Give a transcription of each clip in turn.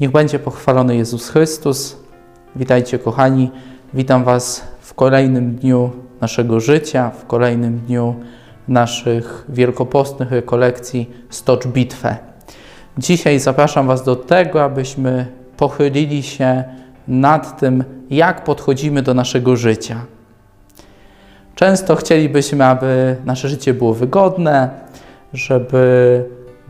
Niech będzie pochwalony Jezus Chrystus. Witajcie, kochani. Witam Was w kolejnym dniu naszego życia, w kolejnym dniu naszych wielkopostnych rekolekcji Stocz Bitwę. Dzisiaj zapraszam Was do tego, abyśmy pochylili się nad tym, jak podchodzimy do naszego życia. Często chcielibyśmy, aby nasze życie było wygodne, żeby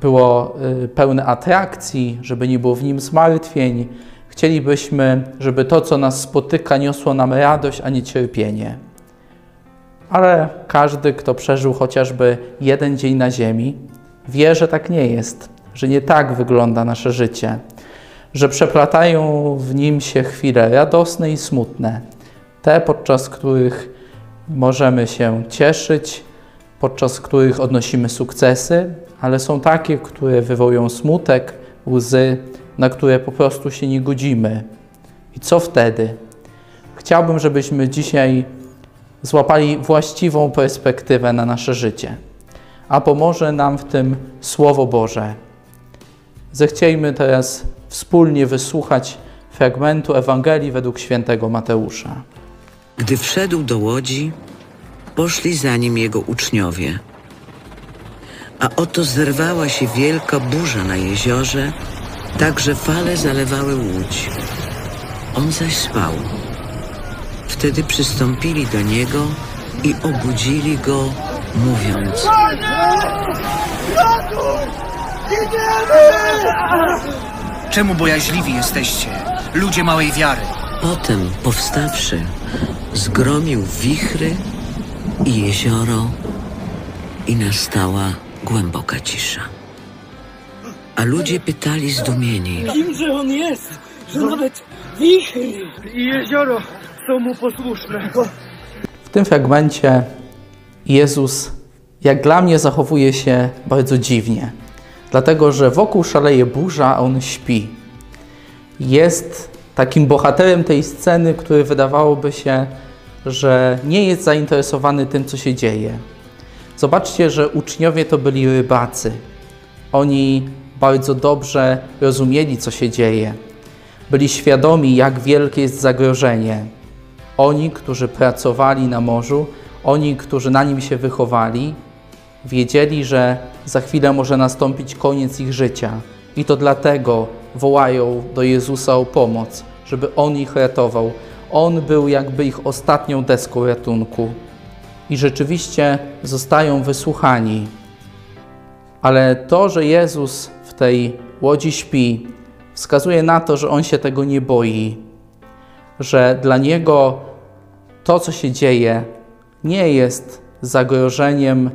było y, pełne atrakcji, żeby nie było w nim zmartwień. Chcielibyśmy, żeby to, co nas spotyka, niosło nam radość, a nie cierpienie. Ale każdy, kto przeżył chociażby jeden dzień na Ziemi, wie, że tak nie jest, że nie tak wygląda nasze życie, że przeplatają w nim się chwile radosne i smutne, te podczas których możemy się cieszyć, podczas których odnosimy sukcesy, ale są takie, które wywołują smutek, łzy, na które po prostu się nie godzimy. I co wtedy? Chciałbym, żebyśmy dzisiaj złapali właściwą perspektywę na nasze życie, a pomoże nam w tym Słowo Boże. Zechciejmy teraz wspólnie wysłuchać fragmentu Ewangelii według świętego Mateusza. Gdy wszedł do łodzi, poszli za nim jego uczniowie. A oto zerwała się wielka burza na jeziorze, tak że fale zalewały łódź. On zaś spał. Wtedy przystąpili do niego i obudzili go, mówiąc: Czemu bojaźliwi jesteście, ludzie małej wiary? Potem, powstawszy, zgromił wichry i jezioro, i nastała głęboka cisza. A ludzie pytali zdumieni: Kimże on jest, że nawet wichry i jezioro są mu posłuszne. W tym fragmencie Jezus, jak dla mnie, zachowuje się bardzo dziwnie, dlatego że wokół szaleje burza, a on śpi. Jest takim bohaterem tej sceny, który wydawałoby się, że nie jest zainteresowany tym, co się dzieje. Zobaczcie, że uczniowie to byli rybacy. Oni bardzo dobrze rozumieli, co się dzieje. Byli świadomi, jak wielkie jest zagrożenie. Oni, którzy pracowali na morzu, oni, którzy na nim się wychowali, wiedzieli, że za chwilę może nastąpić koniec ich życia. I to dlatego wołają do Jezusa o pomoc, żeby On ich ratował. On był jakby ich ostatnią deską ratunku. I rzeczywiście zostają wysłuchani. Ale to, że Jezus w tej łodzi śpi, wskazuje na to, że On się tego nie boi, że dla Niego to, co się dzieje, nie jest zagrożeniem,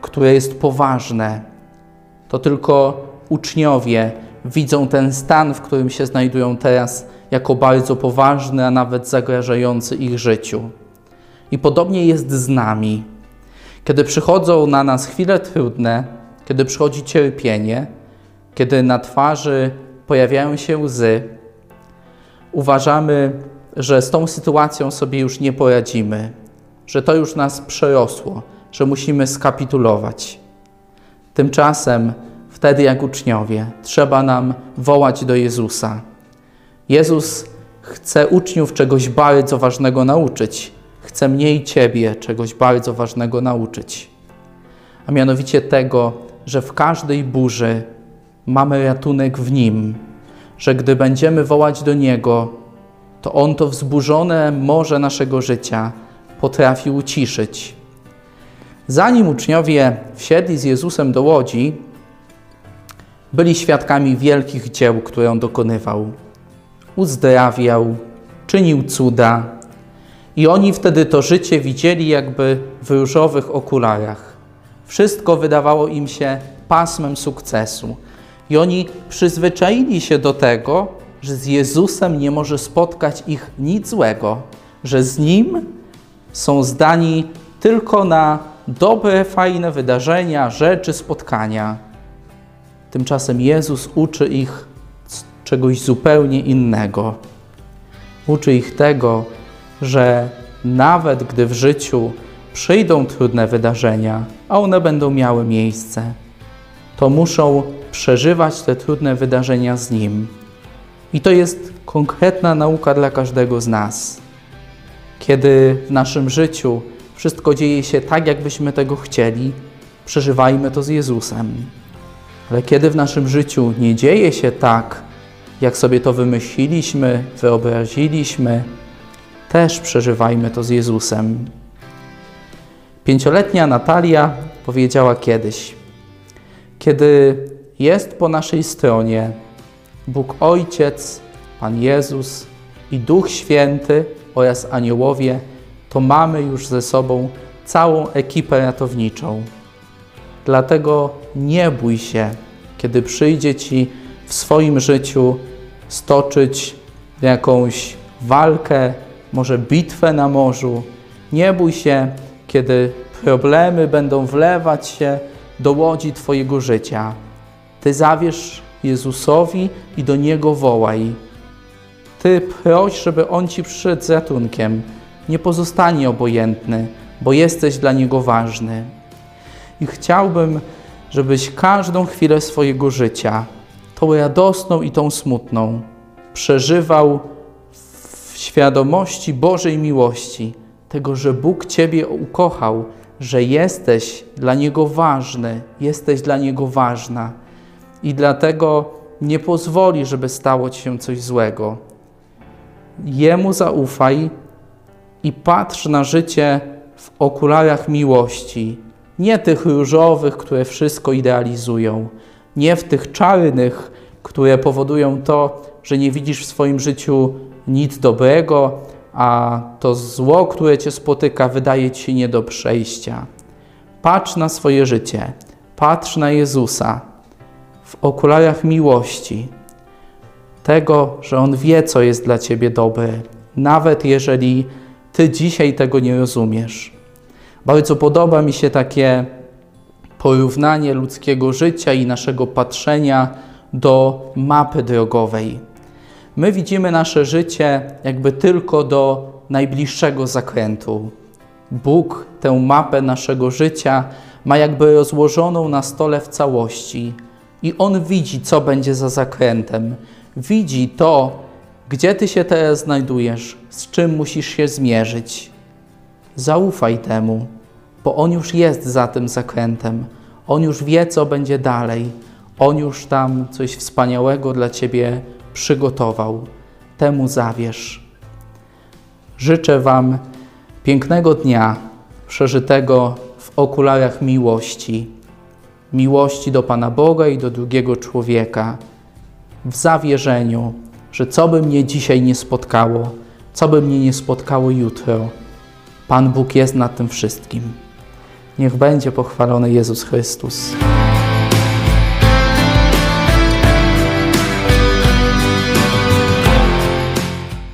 które jest poważne. To tylko uczniowie widzą ten stan, w którym się znajdują teraz, jako bardzo poważny, a nawet zagrażający ich życiu. I podobnie jest z nami. Kiedy przychodzą na nas chwile trudne, kiedy przychodzi cierpienie, kiedy na twarzy pojawiają się łzy, uważamy, że z tą sytuacją sobie już nie poradzimy, że to już nas przerosło, że musimy skapitulować. Tymczasem, wtedy jak uczniowie, trzeba nam wołać do Jezusa. Jezus chce uczniów czegoś bardzo ważnego nauczyć. Chce mnie i Ciebie czegoś bardzo ważnego nauczyć. A mianowicie tego, że w każdej burzy mamy ratunek w Nim, że gdy będziemy wołać do Niego, to On to wzburzone morze naszego życia potrafi uciszyć. Zanim uczniowie wsiedli z Jezusem do łodzi, byli świadkami wielkich dzieł, które On dokonywał. Uzdrawiał, czynił cuda, i oni wtedy to życie widzieli jakby w różowych okularach. Wszystko wydawało im się pasmem sukcesu. I oni przyzwyczaili się do tego, że z Jezusem nie może spotkać ich nic złego, że z Nim są zdani tylko na dobre, fajne wydarzenia, rzeczy, spotkania. Tymczasem Jezus uczy ich czegoś zupełnie innego. Uczy ich tego, że nawet gdy w życiu przyjdą trudne wydarzenia, a one będą miały miejsce, to muszą przeżywać te trudne wydarzenia z Nim, I to jest konkretna nauka dla każdego z nas. Kiedy w naszym życiu wszystko dzieje się tak, jakbyśmy tego chcieli, przeżywajmy to z Jezusem. Ale kiedy w naszym życiu nie dzieje się tak, jak sobie to wymyśliliśmy, wyobraziliśmy, też przeżywajmy to z Jezusem. Pięcioletnia Natalia powiedziała kiedyś: Kiedy jest po naszej stronie Bóg Ojciec, Pan Jezus i Duch Święty oraz aniołowie, to mamy już ze sobą całą ekipę ratowniczą. Dlatego nie bój się, kiedy przyjdzie Ci w swoim życiu stoczyć jakąś walkę, może bitwę na morzu. Nie bój się, kiedy problemy będą wlewać się do łodzi Twojego życia. Ty zawierz Jezusowi i do Niego wołaj. Ty proś, żeby On Ci przyszedł z ratunkiem. Nie pozostanie obojętny, bo jesteś dla Niego ważny. I chciałbym, żebyś każdą chwilę swojego życia, tą radosną i tą smutną, przeżywał w świadomości Bożej miłości, tego, że Bóg Ciebie ukochał, że jesteś dla Niego ważny, jesteś dla Niego ważna i dlatego nie pozwoli, żeby stało Ci się coś złego. Jemu zaufaj i patrz na życie w okularach miłości, nie tych różowych, które wszystko idealizują, nie w tych czarnych, które powodują to, że nie widzisz w swoim życiu nic dobrego, a to zło, które cię spotyka, wydaje ci się nie do przejścia. Patrz na swoje życie, patrz na Jezusa w okularach miłości, tego, że On wie, co jest dla ciebie dobre, nawet jeżeli ty dzisiaj tego nie rozumiesz. Bardzo podoba mi się takie porównanie ludzkiego życia i naszego patrzenia do mapy drogowej. My widzimy nasze życie jakby tylko do najbliższego zakrętu. Bóg tę mapę naszego życia ma jakby rozłożoną na stole w całości i On widzi, co będzie za zakrętem. Widzi to, gdzie Ty się teraz znajdujesz, z czym musisz się zmierzyć. Zaufaj temu, bo On już jest za tym zakrętem. On już wie, co będzie dalej. On już tam coś wspaniałego dla Ciebie przygotował. Temu zawierz. Życzę Wam pięknego dnia, przeżytego w okularach miłości. Miłości do Pana Boga i do drugiego człowieka. W zawierzeniu, że co by mnie dzisiaj nie spotkało, co by mnie nie spotkało jutro, Pan Bóg jest nad tym wszystkim. Niech będzie pochwalony Jezus Chrystus.